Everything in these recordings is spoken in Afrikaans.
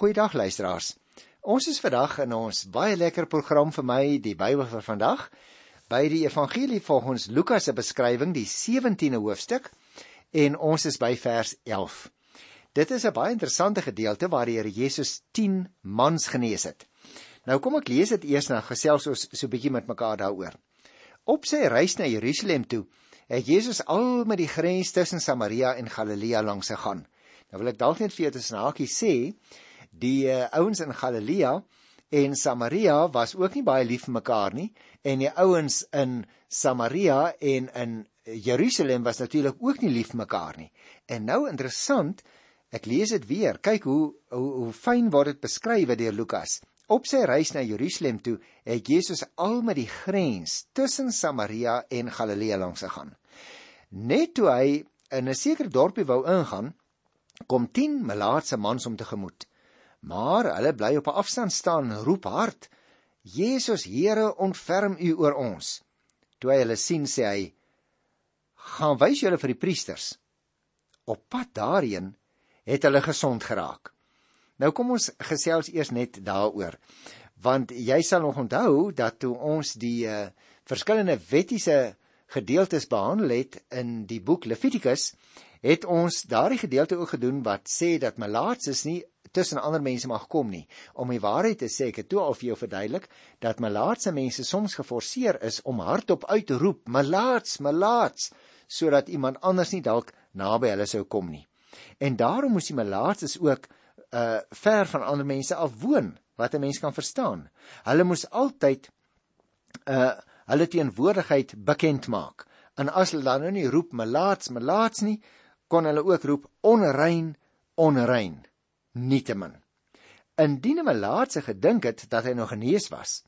Goeiedag luisteraars. Ons is vandag in ons baie lekker program vir my, die Bybel vir vandag, by die Evangelie volgens Lukas se beskrywing, die 17de hoofstuk, en ons is by vers 11. Dit is 'n baie interessante gedeelte waar die Here Jesus 10 mans genees het. Nou kom ek lees dit eers na gesels ons so 'n bietjie met mekaar daaroor. Op sy reis na Jerusalem toe, het Jesus al met die grens tussen Samaria en Galilea langs gegaan. Nou wil ek dalk net vir jou tussen hakies sê, die uh, ouens in Galilea en Samaria was ook nie baie lief vir mekaar nie en die ouens in Samaria en in Jerusalem was natuurlik ook nie lief vir mekaar nie. En nou interessant, ek lees dit weer. Kyk hoe hoe, hoe fyn word dit beskryf deur Lukas. Op sy reis na Jerusalem toe, het Jesus al met die grens tussen Samaria en Galilea langs gegaan. Net toe hy in 'n sekere dorpie wou ingaan, kom 10 melaatse mans om tegemoet. Maar hulle bly op 'n afstand staan en roep hard: "Jesus, Here, ontferm U oor ons." Toe hy hulle sien, sê hy: "Gaan wys julle vir die priesters." Op pad daarheen het hulle gesond geraak. Nou kom ons gesels eers net daaroor. Want jy sal nog onthou dat toe ons die uh, verskillende wettiese gedeeltes behandel het in die boek Levitikus, het ons daardie gedeelte ook gedoen wat sê dat malaatses nie tussen ander mense mag kom nie. Om die waarheid te sê, ek het toe al vir jou verduidelik dat malaatse mense soms geforseer is om hardop uit te roep: "Malaats, malaats!" sodat iemand anders nie dalk naby hulle sou kom nie. En daarom moes die malaatses ook uh ver van ander mense af woon, wat 'n mens kan verstaan. Hulle moes altyd uh hulle teenwoordigheid bekend maak. En as hulle dan nou nie roep malaats, malaats nie, kon hulle ook roep onrein, onrein. Nietemin. Indien 'n melaatse gedink het dat hy nog genees was,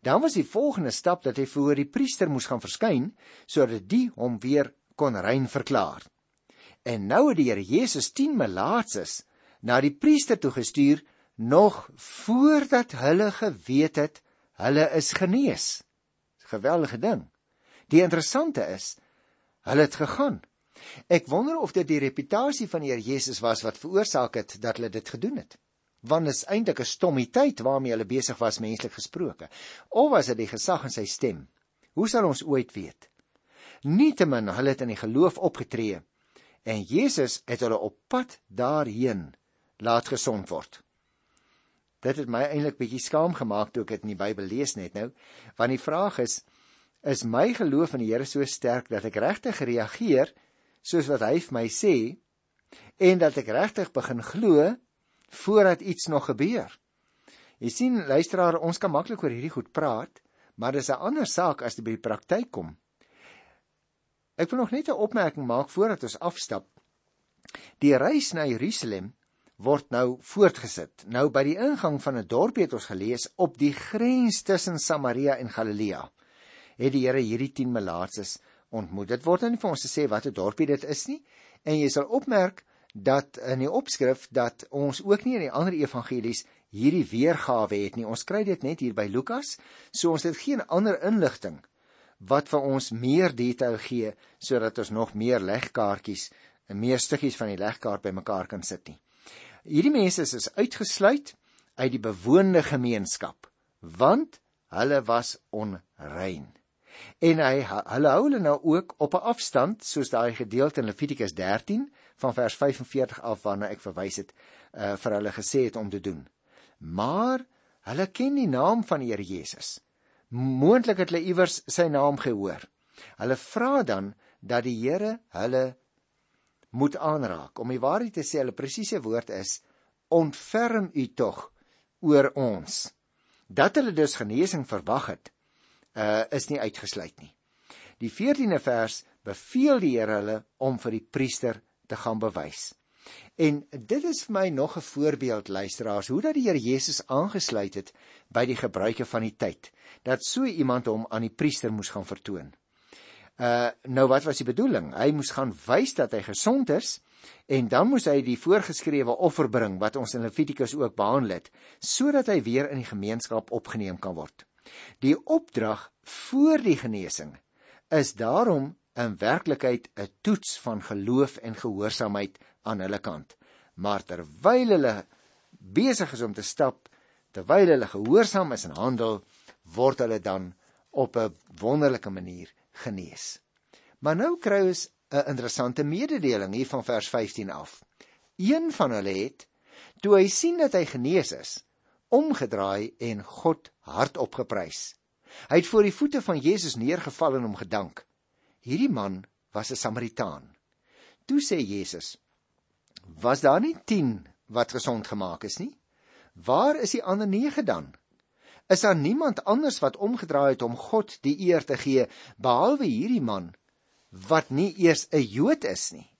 dan was die volgende stap dat hy voor die priester moes gaan verskyn sodat die hom weer kon rein verklaar. En nou het die Here Jesus 10 melaatses na die priester toe gestuur nog voordat hulle geweet het hulle is genees. Geweldige ding. Die interessante is, hulle het gegaan Ek wonder of dit die reputasie van die Here Jesus was wat veroorsaak het dat hulle dit gedoen het. Want is eintlik 'n stommiteit waarmee hulle besig was menslik gesproke. Of was dit die gesag in sy stem? Hoe sal ons ooit weet? Nietemin hulle het in die geloof opgetree en Jesus het hulle op pad daarheen laat gesond word. Dit het my eintlik bietjie skaam gemaak toe ek dit in die Bybel lees net nou, want die vraag is is my geloof in die Here so sterk dat ek regtig reageer soos wat hy vir my sê en dat ek regtig begin glo voordat iets nog gebeur. Jy sien luisteraar, ons kan maklik oor hierdie goed praat, maar dis 'n ander saak as dit by die praktyk kom. Ek wil nog net 'n opmerking maak voordat ons afstap. Die reis na Jerusalem word nou voortgesit. Nou by die ingang van 'n dorpie het ons gelees op die grens tussen Samaria en Galilea. Het die Here hierdie 10 melaatses ontmoet. Dit word nou nie vir ons gesê watter dorpie dit is nie. En jy sal opmerk dat in die opskrif dat ons ook nie in die ander evangelies hierdie weergawe het nie. Ons kry dit net hier by Lukas, so ons het geen ander inligting wat vir ons meer detail gee sodat ons nog meer legkaartjies en meer stukkies van die legkaart bymekaar kan sit nie. Hierdie mense is uitgesluit uit die bewoonde gemeenskap want hulle was onrein. En hy hulle hou hulle nou ook op 'n afstand soos daai gedeelte in Levitikus 13 van vers 45 af waarna ek verwys het uh, vir hulle gesê het om te doen. Maar hulle ken die naam van die Here Jesus. Moontlik het hulle iewers sy naam gehoor. Hulle vra dan dat die Here hulle moet aanraak. Om die waarheid te sê, hulle presiese woord is: "Ontferm U tog oor ons." Dat hulle dus genesing verwag het, uh, is nie uitgesluit nie. Die 14de vers beveel die Here hulle om vir die priester te gaan bewys. En dit is vir my nog 'n voorbeeld luisteraars hoe dat die Here Jesus aangesluit het by die gebruike van die tyd dat so iemand hom aan die priester moes gaan vertoon. Uh nou wat was die bedoeling? Hy moes gaan wys dat hy gesond is en dan moes hy die voorgeskrewe offer bring wat ons in Levitikus ook behandel het sodat hy weer in die gemeenskap opgeneem kan word. Die opdrag voor die genesing is daarom in werklikheid 'n toets van geloof en gehoorsaamheid aan hulle kant. Maar terwyl hulle besig is om te stap terwyl hulle gehoorsaam is en handel, word hulle dan op 'n wonderlike manier genees. Maar nou kry ons 'n interessante mededeling hier van vers 15 af. Een van hulle het toe hy sien dat hy genees is, omgedraai en God hardop geprys. Hy het voor die voete van Jesus neergeval en hom gedank. Hierdie man was 'n Samaritaan. Toe sê Jesus: "Was daar nie 10 wat gesond gemaak is nie? Waar is die ander 9 dan? Is daar niemand anders wat omgedraai het om God die eer te gee behalwe hierdie man wat nie eers 'n Jood is nie?"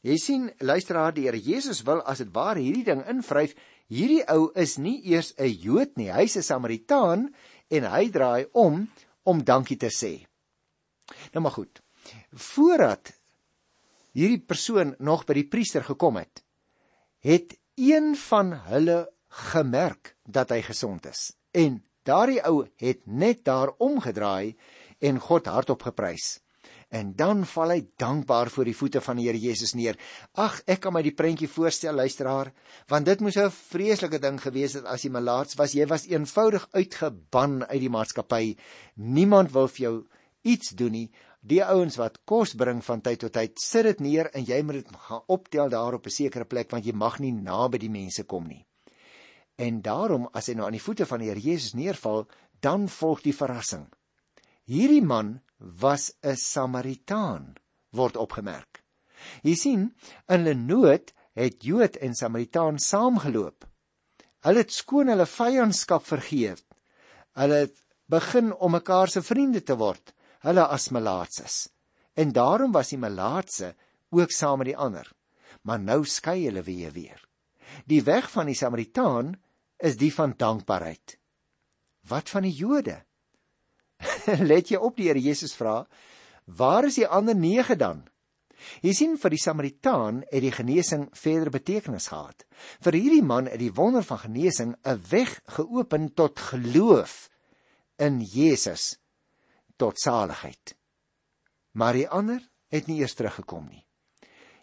Jy sien, luisteraar, die Here Jesus wil as dit ware hierdie ding invryf. Hierdie ou is nie eers 'n Jood nie, hy's 'n Samaritaan en hy draai om om dankie te sê. Nou maar goed. Voordat hierdie persoon nog by die priester gekom het, het een van hulle gemerk dat hy gesond is. En daardie ou het net daar omgedraai en God hardop geprys. En dan val hy dankbaar voor die voete van die Here Jesus neer. Ag, ek kan my die prentjie voorstel, luisteraar, want dit moes 'n vreeslike ding gewees het as jy malaats was. Jy was eenvoudig uitgeban uit die maatskappy. Niemand wil vir jou iets doen nie. Die ouens wat kos bring van tyd tot tyd, sit dit neer en jy moet dit gaan optel daar op 'n sekere plek want jy mag nie naby die mense kom nie. En daarom as hy nou aan die voete van die Here Jesus neerval, dan volg die verrassing. Hierdie man was 'n Samaritaan word opgemerk. Jy sien, in 'n nood het Jood en Samaritaan saamgeloop. Hulle het skoon hulle vyandskap vergeet. Hulle het begin om mekaar se vriende te word hulle as malaatses. En daarom was die malaatse ook saam met die ander. Maar nou skei hulle weer weer. Die weg van die Samaritaan is die van dankbaarheid. Wat van die Jode? Let jy op die Here Jesus vra, waar is die ander 9 dan? Jy sien vir die Samaritaan het die genesing verder betekenis gehad. Vir hierdie man het die wonder van genesing 'n weg geopen tot geloof in Jesus tot saligheid. Maar die ander het nie eers teruggekom nie.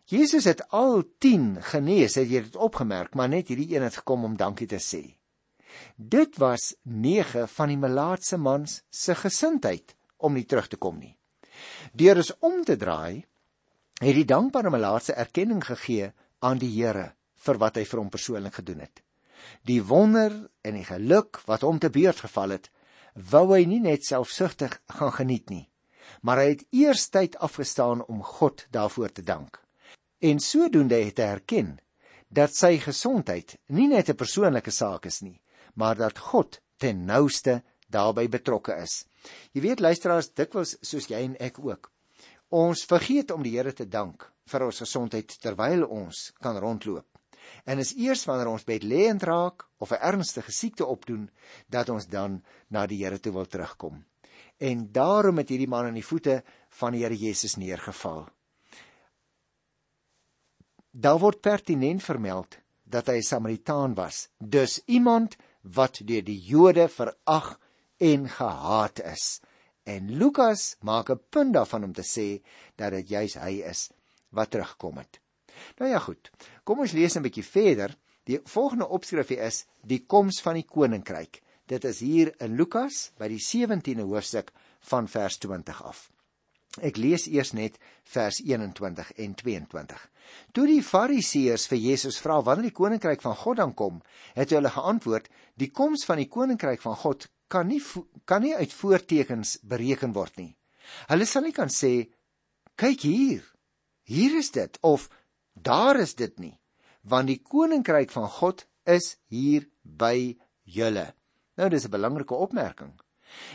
Jesus het al 10 genees, het jy dit opgemerk, maar net hierdie een het gekom om dankie te sê. Dit was 9 van die melaatse mans se gesindheid om nie terug te kom nie. Deur is om te draai, het die dankbare melaatse erkenning gegee aan die Here vir wat hy vir hom persoonlik gedoen het. Die wonder en die geluk wat hom te beurt geval het, wou hy nie net selfsugtig gaan geniet nie, maar hy het eers tyd afgestaan om God daarvoor te dank. En sodoende het hy erken dat sy gesondheid nie net 'n persoonlike saak is nie, maar dat God ten nouste daarbey betrokke is. Jy weet luisteraars, dikwels soos jy en ek ook. Ons vergeet om die Here te dank vir ons gesondheid terwyl ons kan rondloop. En is eers wanneer ons bedlêend raak of 'n ernstige siekte opdoen dat ons dan na die Here toe wil terugkom. En daarom het hierdie man aan die voete van die Here Jesus neergeval. Daar word pertinent vermeld dat hy 'n Samaritaan was, dus iemand wat deur die Jode verag en gehaat is. En Lukas maak 'n punt daarvan om te sê dat dit juis hy is wat terugkom het. Nou ja goed. Kom ons lees 'n bietjie verder. Die volgende opskrifie is die koms van die koninkryk. Dit is hier in Lukas by die 17de hoofstuk van vers 20 af. Ek lees eers net vers 21 en 22. Toe die Fariseërs vir Jesus vra wanneer die koninkryk van God dan kom, het hulle geantwoord: "Die koms van die koninkryk van God kan nie kan nie uit voortekens bereken word nie. Hulle sal nie kan sê: "Kyk hier, hier is dit" of Daar is dit nie, want die koninkryk van God is hier by julle. Nou dis 'n belangrike opmerking.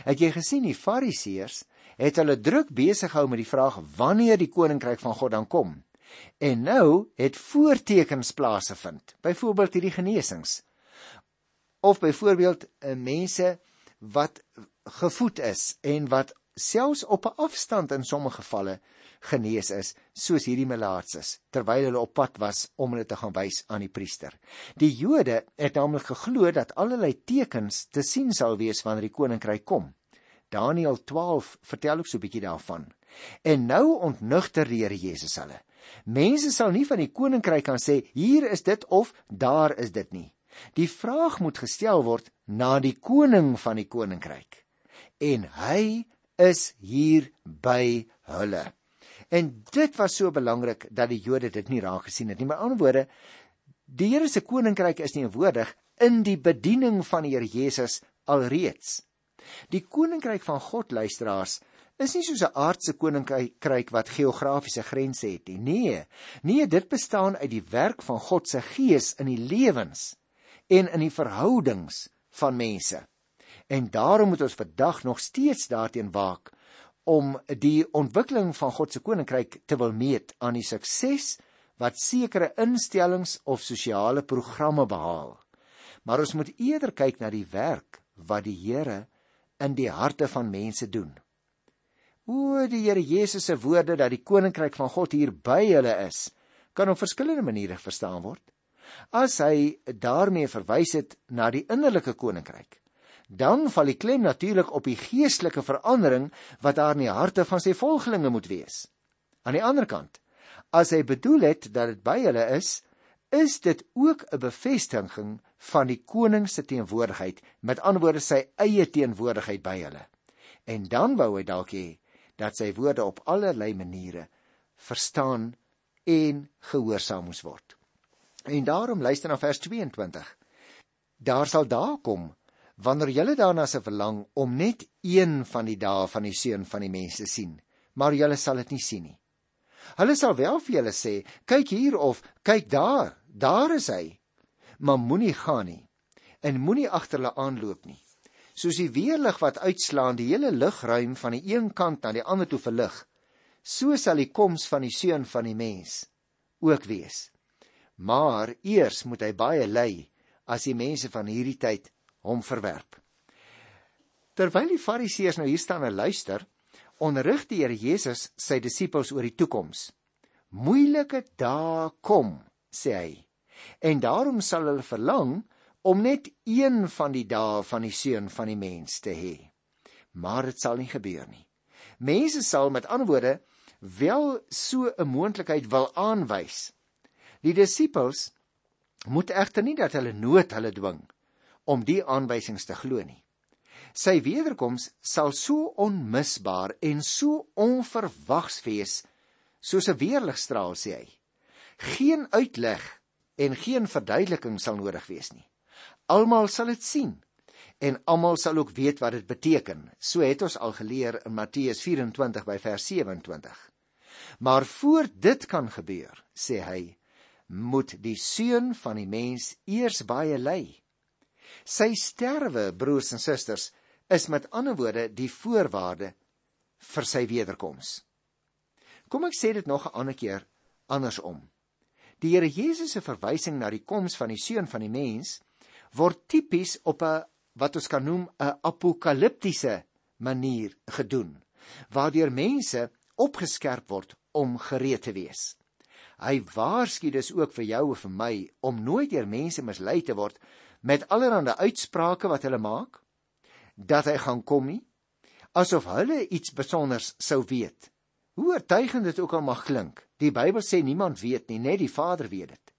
Het jy gesien die Fariseërs het hulle druk besig gehou met die vraag wanneer die koninkryk van God dan kom? En nou het voortekens plaasgevind. Byvoorbeeld hierdie genesings. Of byvoorbeeld eh, mense wat gevoed is en wat selfs op 'n afstand in sommige gevalle genees is soos hierdie melaatses terwyl hulle op pad was om hulle te gaan wys aan die priester. Die Jode het naamlik geglo dat allerlei tekens te sien sal wees wanneer die koninkryk kom. Daniël 12 vertel ook so 'n bietjie daarvan. En nou ontnugter die Here Jesus hulle. Mense sal nie van die koninkryk kan sê hier is dit of daar is dit nie. Die vraag moet gestel word na die koning van die koninkryk. En hy is hier by hulle. En dit was so belangrik dat die Jode dit nie raak gesien het nie. Met ander woorde, die Here se koninkryk is nie woordig in die bediening van die Here Jesus alreeds. Die koninkryk van God luisteraars is nie soos 'n aardse koninkryk wat geografiese grense het nie. Nee, nee, dit bestaan uit die werk van God se gees in die lewens en in die verhoudings van mense. En daarom moet ons vandag nog steeds daarteen waak om die ontwikkeling van God se koninkryk te wil meet aan die sukses wat sekere instellings of sosiale programme behaal. Maar ons moet eerder kyk na die werk wat die Here in die harte van mense doen. O die Here Jesus se woorde dat die koninkryk van God hier by hulle is, kan op verskillende maniere verstaan word. As hy daarmee verwys het na die innerlike koninkryk, dan val die klem natuurlik op die geestelike verandering wat daar in die harte van sy volgelinge moet wees. Aan die ander kant, as hy bedoel het dat dit by hulle is, is dit ook 'n bevestiging van die koning se teenwoordigheid, met ander woorde sy eie teenwoordigheid by hulle. En dan wou hy dalk hê dat sy woorde op allerlei maniere verstaan en gehoorsaam moes word. En daarom luister na vers 22. Daar sal dae kom wanneer julle daarna se verlang om net een van die dae van die seun van die mense sien, maar julle sal dit nie sien nie. Hulle sal wel vir julle sê, kyk hier of kyk daar, daar is hy. Maar moenie gaan nie en moenie agter hulle aanloop nie. Soos die weerlig wat uitslaan die hele lugruim van die een kant na die ander toe verlig, so sal die koms van die seun van die mens ook wees. Maar eers moet hy baie ly as die mense van hierdie tyd hom verwerp. Terwyl die Fariseërs nou hier staan en luister, onderrig die Here Jesus sy disippels oor die toekoms. Moeilike dae kom, sê hy. En daarom sal hulle verlang om net een van die dae van die seun van die mens te hê. Maar dit sal nie gebeur nie. Mense sal met ander woorde wel so 'n moontlikheid wil aanwys. Die disippels moet egter nie dat hulle nood hulle dwing om die aanwysings te glo nie. Sy wederkoms sal so onmisbaar en so onverwags wees soos 'n weerligstraal sê hy. Geen uitleg en geen verduideliking sal nodig wees nie. Almal sal dit sien en almal sal ook weet wat dit beteken. So het ons al geleer in Matteus 24 by vers 27. Maar voor dit kan gebeur, sê hy, moet die seun van die mens eers baie ly Sy sterwe, broers en susters, is met ander woorde die voorwaarde vir sy wederkoms. Kom ek sê dit nog 'n ander keer andersom. Die Here Jesus se verwysing na die koms van die seun van die mens word tipies op 'n wat ons kan noem 'n apokaliptiese manier gedoen, waardeur mense opgeskerp word om gereed te wees. Hy waarsku dus ook vir jou en vir my om nooit deur mense mislei te word met allerlei uitsprake wat hulle maak dat hy gaan kom nie asof hulle iets besonders sou weet. Hoe oortuigend dit ook al mag klink, die Bybel sê niemand weet nie, net die Vader weet dit.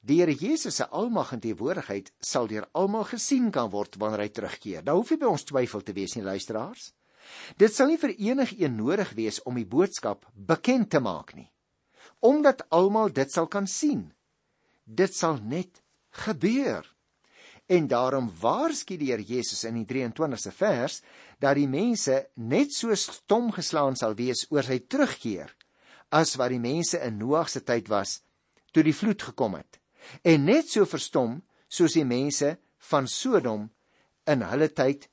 Die Here Jesus se almag en teenwoordigheid sal deur almal gesien kan word wanneer hy terugkeer. Daar hoef nie by ons twyfel te wees nie, luisteraars. Dit sal nie vir enigiemand nodig wees om die boodskap bekend te maak nie, omdat almal dit sal kan sien. Dit sal net gebeur. En daarom waarsku die Here Jesus in die 23ste vers dat die mense net so stom geslaan sal wees oor sy terugkeer as wat die mense in Noag se tyd was toe die vloed gekom het. En net so verstom soos die mense van Sodom in hulle tyd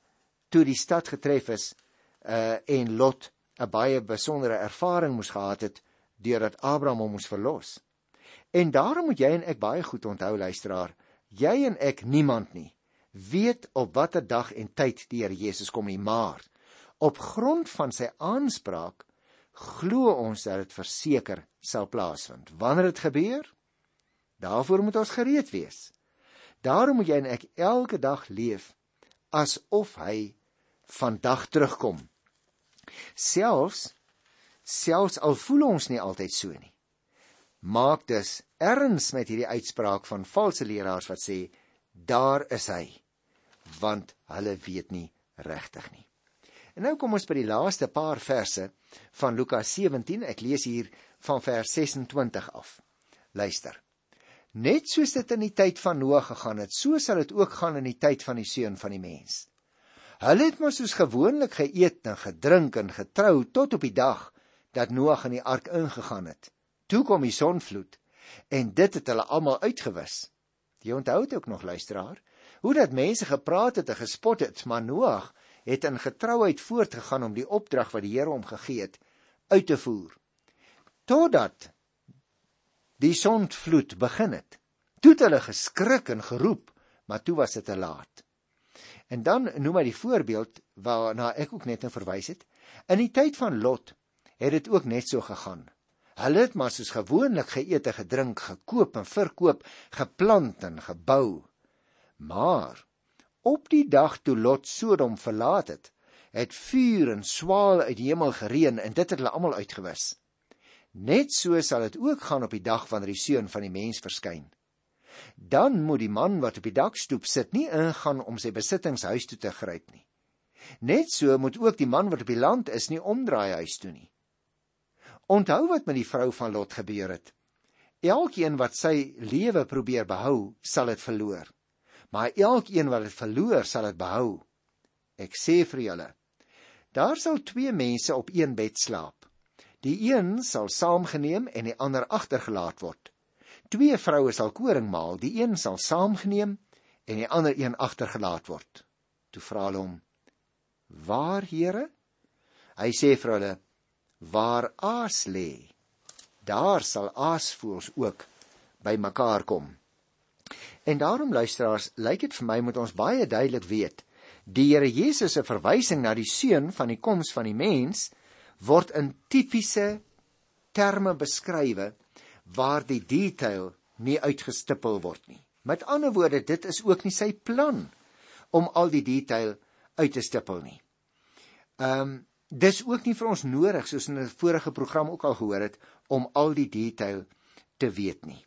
toe die stad getref is uh en Lot 'n baie besondere ervaring moes gehad het deurdat Abraham hom moes verlos. En daarom moet jy en ek baie goed onthou luisteraar jy en ek niemand nie weet op watter dag en tyd die Here Jesus kom nie maar op grond van sy aanspraak glo ons dat dit verseker sal plaasvind. Wanneer dit gebeur daarvoor moet ons gereed wees. Daarom moet jy en ek elke dag leef asof hy vandag terugkom. Selfs selfs al voel ons nie altyd so nie maak dus erns met hierdie uitspraak van valse leraars wat sê daar is hy, want hulle weet nie regtig nie. En nou kom ons by die laaste paar verse van Lukas 17. Ek lees hier van vers 26 af. Luister. Net soos dit in die tyd van Noag gegaan het, so sal dit ook gaan in die tyd van die seun van die mens. Hulle het mos soos gewoonlik geëet en gedrink en getrou tot op die dag dat Noag in die ark ingegaan het. Toe kom die sonvloed en dit het hulle almal uitgewis. Jy onthou dit ook nog luisteraar, hoe dat mense gepraat het en gespot het, maar Noag het in getrouheid voortgegaan om die opdrag wat die Here hom gegee het uit te voer. Totdat die sondvloed begin het. Toe het hulle geskrik en geroep, maar toe was dit te laat. En dan noem hy die voorbeeld waarna ek ook net nou verwys het. In die tyd van Lot het dit ook net so gegaan. Hulle het maar soos gewoonlik geëet en gedrink, gekoop en verkoop, geplant en gebou. Maar op die dag toe Lot Sodom verlaat het, het vuur en swaal uit die hemel gereën en dit het hulle almal uitgewis. Net so sal dit ook gaan op die dag wanneer die seun van die mens verskyn. Dan moet die man wat op die dakstoep sit nie ingaan om sy besittings huis toe te gryp nie. Net so moet ook die man wat op die land is nie omdraai huis toe nie. Onthou wat met die vrou van Lot gebeur het. Elkeen wat sy lewe probeer behou, sal dit verloor. Maar elkeen wat dit verloor, sal dit behou. Ek sê vir julle, daar sal twee mense op een bed slaap. Die een sal saamgeneem en die ander agtergelaat word. Twee vroue sal koring maal, die een sal saamgeneem en die ander een agtergelaat word. Toe vra hulle hom: "Waar, Here?" Hy sê vir hulle: "Waar aas lê, daar sal aasvoëls ook by mekaar kom." En daarom luisteraars, lyk dit vir my moet ons baie duidelik weet, die Here Jesus se verwysing na die seun van die koms van die mens word in tipiese terme beskrywe waar die detail nie uitgestippel word nie. Met ander woorde, dit is ook nie sy plan om al die detail uit te stippel nie. Ehm um, dis ook nie vir ons nodig soos in 'n vorige program ook al gehoor het om al die detail te weet nie.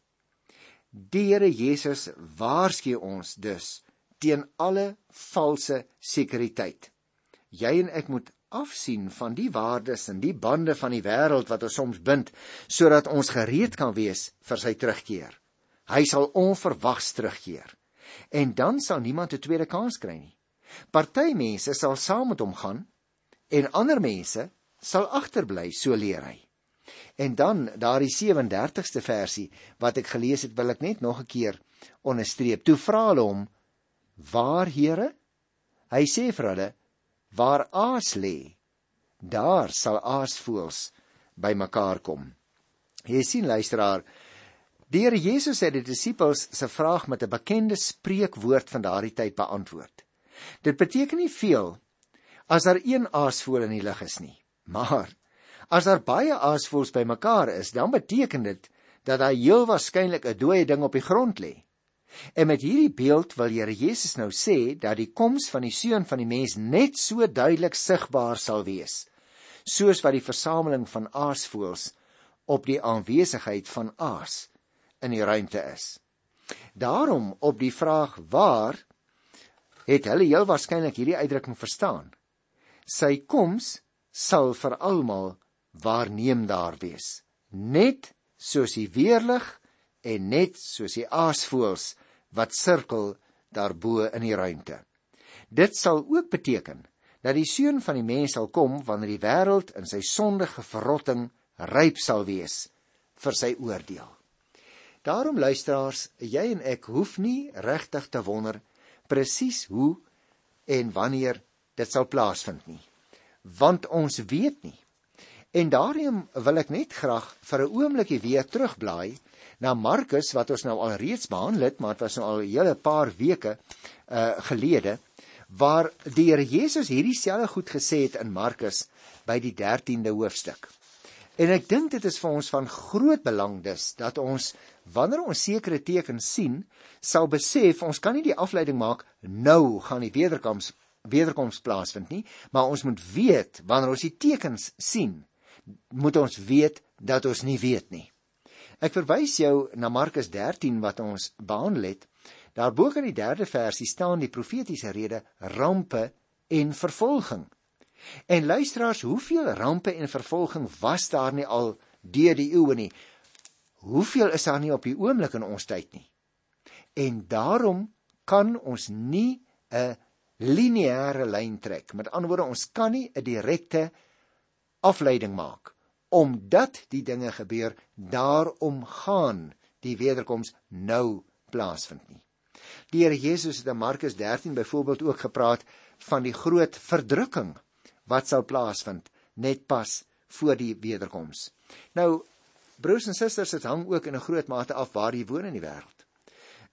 Die Here Jesus waarsku ons dus teen alle valse sekuriteit. Jy en ek moet afsien van die waardes en die bande van die wêreld wat ons soms bind sodat ons gereed kan wees vir sy terugkeer. Hy sal onverwags terugkeer. En dan sal niemand 'n tweede kans kry nie. Party mense sal saam met hom gaan en ander mense sal agterbly, so leer hy. En dan daardie 37ste versie wat ek gelees het, wil ek net nog 'n keer onderstreep. Toe vra hulle hom: "Waar, Here?" Hy sê vir hulle: Waar aas lê, daar sal aasvoëls bymekaar kom. Jy sien luisteraar, die Here Jesus het die disippels se vraag met 'n bekende spreekwoord van daardie tyd beantwoord. Dit beteken nie veel as daar een aasvoël in die lug is nie, maar as daar baie aasvoëls bymekaar is, dan beteken dit dat daar heel waarskynlik 'n dooie ding op die grond lê. En met hierdie beeld wil Here Jesus nou sê dat die koms van die seun van die mens net so duidelik sigbaar sal wees soos wat die versameling van aasvoëls op die aanwesigheid van aas in die ruimte is. Daarom op die vraag waar het hulle heel waarskynlik hierdie uitdrukking verstaan. Sy koms sal vir almal waarneembaar wees, net soos die weerlig en net soos die aasvoëls wat sirkel daarbo in die ruimte. Dit sal ook beteken dat die seun van die mens sal kom wanneer die wêreld in sy sondige verrotting ryp sal wees vir sy oordeel. Daarom luisteraars, jy en ek hoef nie regtig te wonder presies hoe en wanneer dit sal plaasvind nie, want ons weet nie. En daarom wil ek net graag vir 'n oombliekie weer terugblaai na Markus wat ons nou al reeds behandel het, maar dit was nou al 'n hele paar weke uh gelede waar die Here Jesus hierdie selfe goed gesê het in Markus by die 13de hoofstuk. En ek dink dit is vir ons van groot belang dus dat ons wanneer ons sekere tekens sien, sal besef ons kan nie die afleiding maak nou gaan die wederkoms wederkoms plaasvind nie, maar ons moet weet wanneer ons die tekens sien, moet ons weet dat ons nie weet nie. Ek verwys jou na Markus 13 wat ons behandel het. Daarbo in die 3de versie staan die profetiese rede rampe en vervolging. En luisteraars, hoeveel rampe en vervolging was daar nie al deur die eeue nie? Hoeveel is daar nie op die oomblik in ons tyd nie? En daarom kan ons nie 'n lineêre lyn trek. Met ander woorde, ons kan nie 'n direkte afleiding maak omdat die dinge gebeur daarom gaan die wederkoms nou plaasvind nie. Die Here Jesus het in Markus 13 byvoorbeeld ook gepraat van die groot verdrukking wat sal plaasvind net pas voor die wederkoms. Nou broers en susters, dit hang ook in 'n groot mate af waar jy woon in die wêreld.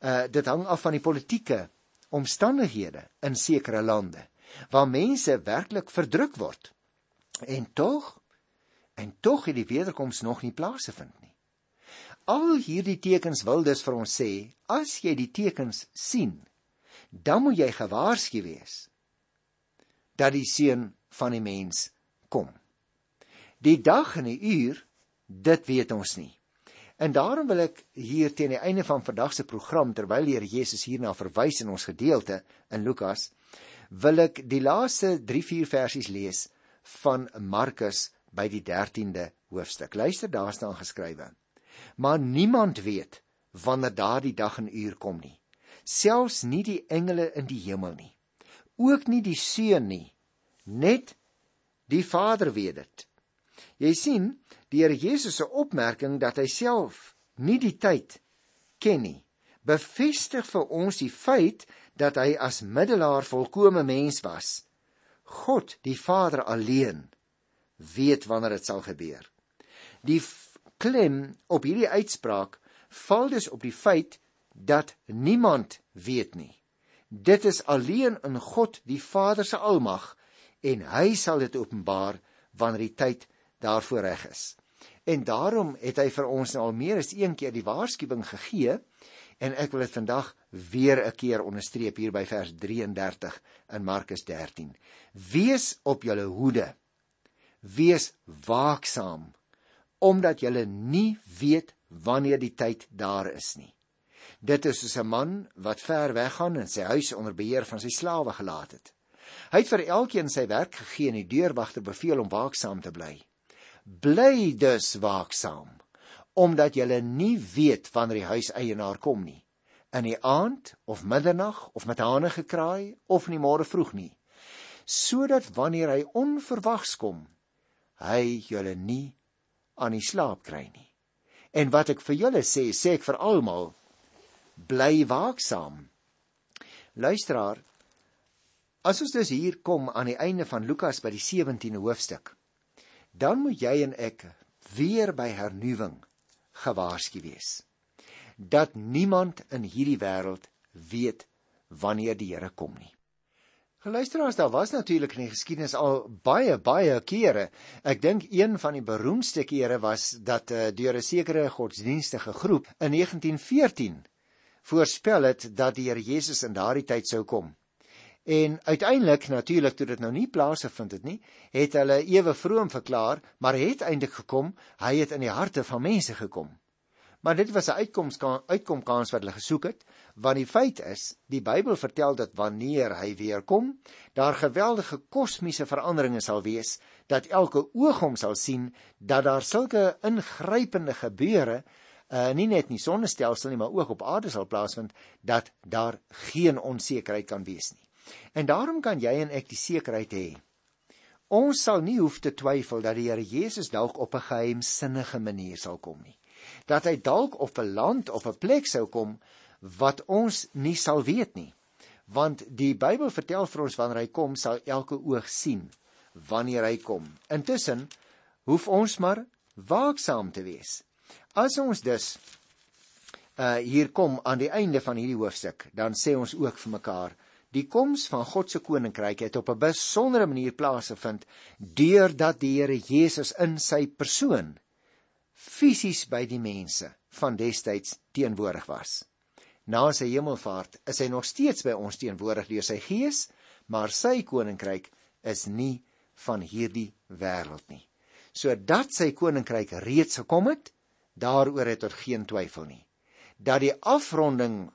Uh dit hang af van die politieke omstandighede in sekere lande waar mense werklik verdruk word. En tog en tog het die wederkoms nog nie plaasgevind nie. Al hierdie tekens wil dus vir ons sê, as jy die tekens sien, dan moet jy gewaarsku wees dat die seun van die mens kom. Die dag en die uur, dit weet ons nie. En daarom wil ek hier teen die einde van vandag se program terwyl die Here Jesus hierna verwys in ons gedeelte in Lukas, wil ek die laaste 3-4 versies lees van Markus by die 13de hoofstuk. Luister, daar staan geskrywe: Maar niemand weet wanneer daardie dag en uur kom nie, selfs nie die engele in die hemel nie, ook nie die seun nie, net die Vader weet dit. Jy sien, die Here Jesus se opmerking dat hy self nie die tyd ken nie, bevestig vir ons die feit dat hy as middelaar volkome mens was. God, die Vader alleen, weet wanneer dit sal gebeur. Die klem op hierdie uitspraak val dus op die feit dat niemand weet nie. Dit is alleen in God die Vader se almag en hy sal dit openbaar wanneer die tyd daarvoor reg is. En daarom het hy vir ons nou al meer as een keer die waarskuwing gegee en ek wil dit vandag weer 'n keer onderstreep hier by vers 33 in Markus 13. Wees op julle hoede. Wees waaksaam omdat julle nie weet wanneer die tyd daar is nie. Dit is soos 'n man wat ver weggaan en sy huis onder beheer van sy slawe gelaat het. Hy het vir elkeen sy werk gegee en die deurwagter beveel om waaksaam te bly bly dus waaksaam omdat jy nie weet wanneer die huiseienaar kom nie. In die aand of middernag of met hane gekraai of in die môre vroeg nie. Sodat wanneer hy onverwags kom hy julle nie aan die slaap kry nie. En wat ek vir julle sê sê ek vir almal bly waaksaam. Luisteraar as ons dus hier kom aan die einde van Lukas by die 17de hoofstuk dan moet jy en ek weer by hernuwing gewaarsku wees dat niemand in hierdie wêreld weet wanneer die Here kom nie. Geluisteraars, daar was natuurlik in die geskiedenis al baie baie kere. Ek dink een van die beroemdste kere was dat uh, deur 'n sekere godsdienstige groep in 1914 voorspel het dat die Here Jesus in daardie tyd sou kom. En uiteindelik natuurlik toe dit nou nie plaasgevind het nie, het hulle ewe vroom verklaar, maar het eintlik gekom, hy het in die harte van mense gekom. Maar dit was 'n uitkoms uitkom kans wat hulle gesoek het, want die feit is, die Bybel vertel dat wanneer hy weer kom, daar geweldige kosmiese veranderinge sal wees, dat elke oog hom sal sien, dat daar sulke ingrypende gebeure uh nie net in die sonnestelsel nie, maar ook op aarde sal plaasvind dat daar geen onsekerheid kan wees nie. En daarom kan jy en ek die sekerheid hê. Ons sal nie hoef te twyfel dat die Here Jesus dalk op 'n geheimsinnige manier sal kom nie. Dat hy dalk op 'n land of 'n plek sou kom wat ons nie sal weet nie. Want die Bybel vertel vir ons wanneer hy kom, sal elke oog sien wanneer hy kom. Intussen hoef ons maar waaksaam te wees. As ons dus uh hier kom aan die einde van hierdie hoofstuk, dan sê ons ook vir mekaar Die koms van God se koninkryk het op 'n besondere manier plaasgevind deurdat die Here Jesus in sy persoon fisies by die mense van destyds teenwoordig was. Na sy hemelvaart is hy nog steeds by ons teenwoordig deur sy gees, maar sy koninkryk is nie van hierdie wêreld nie. Sodat sy koninkryk reeds gekom het, daaroor het tot geen twyfel nie. Dat die afronding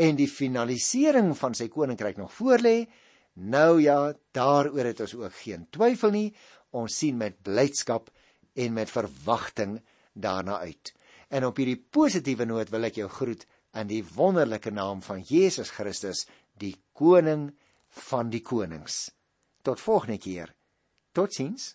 en die finalisering van sy koninkryk nog voorlê, nou ja, daaroor het ons ook geen twyfel nie. Ons sien met blydskap en met verwagting daarna uit. En op hierdie positiewe noot wil ek jou groet in die wonderlike naam van Jesus Christus, die koning van die konings. Tot volgende keer. Totsiens.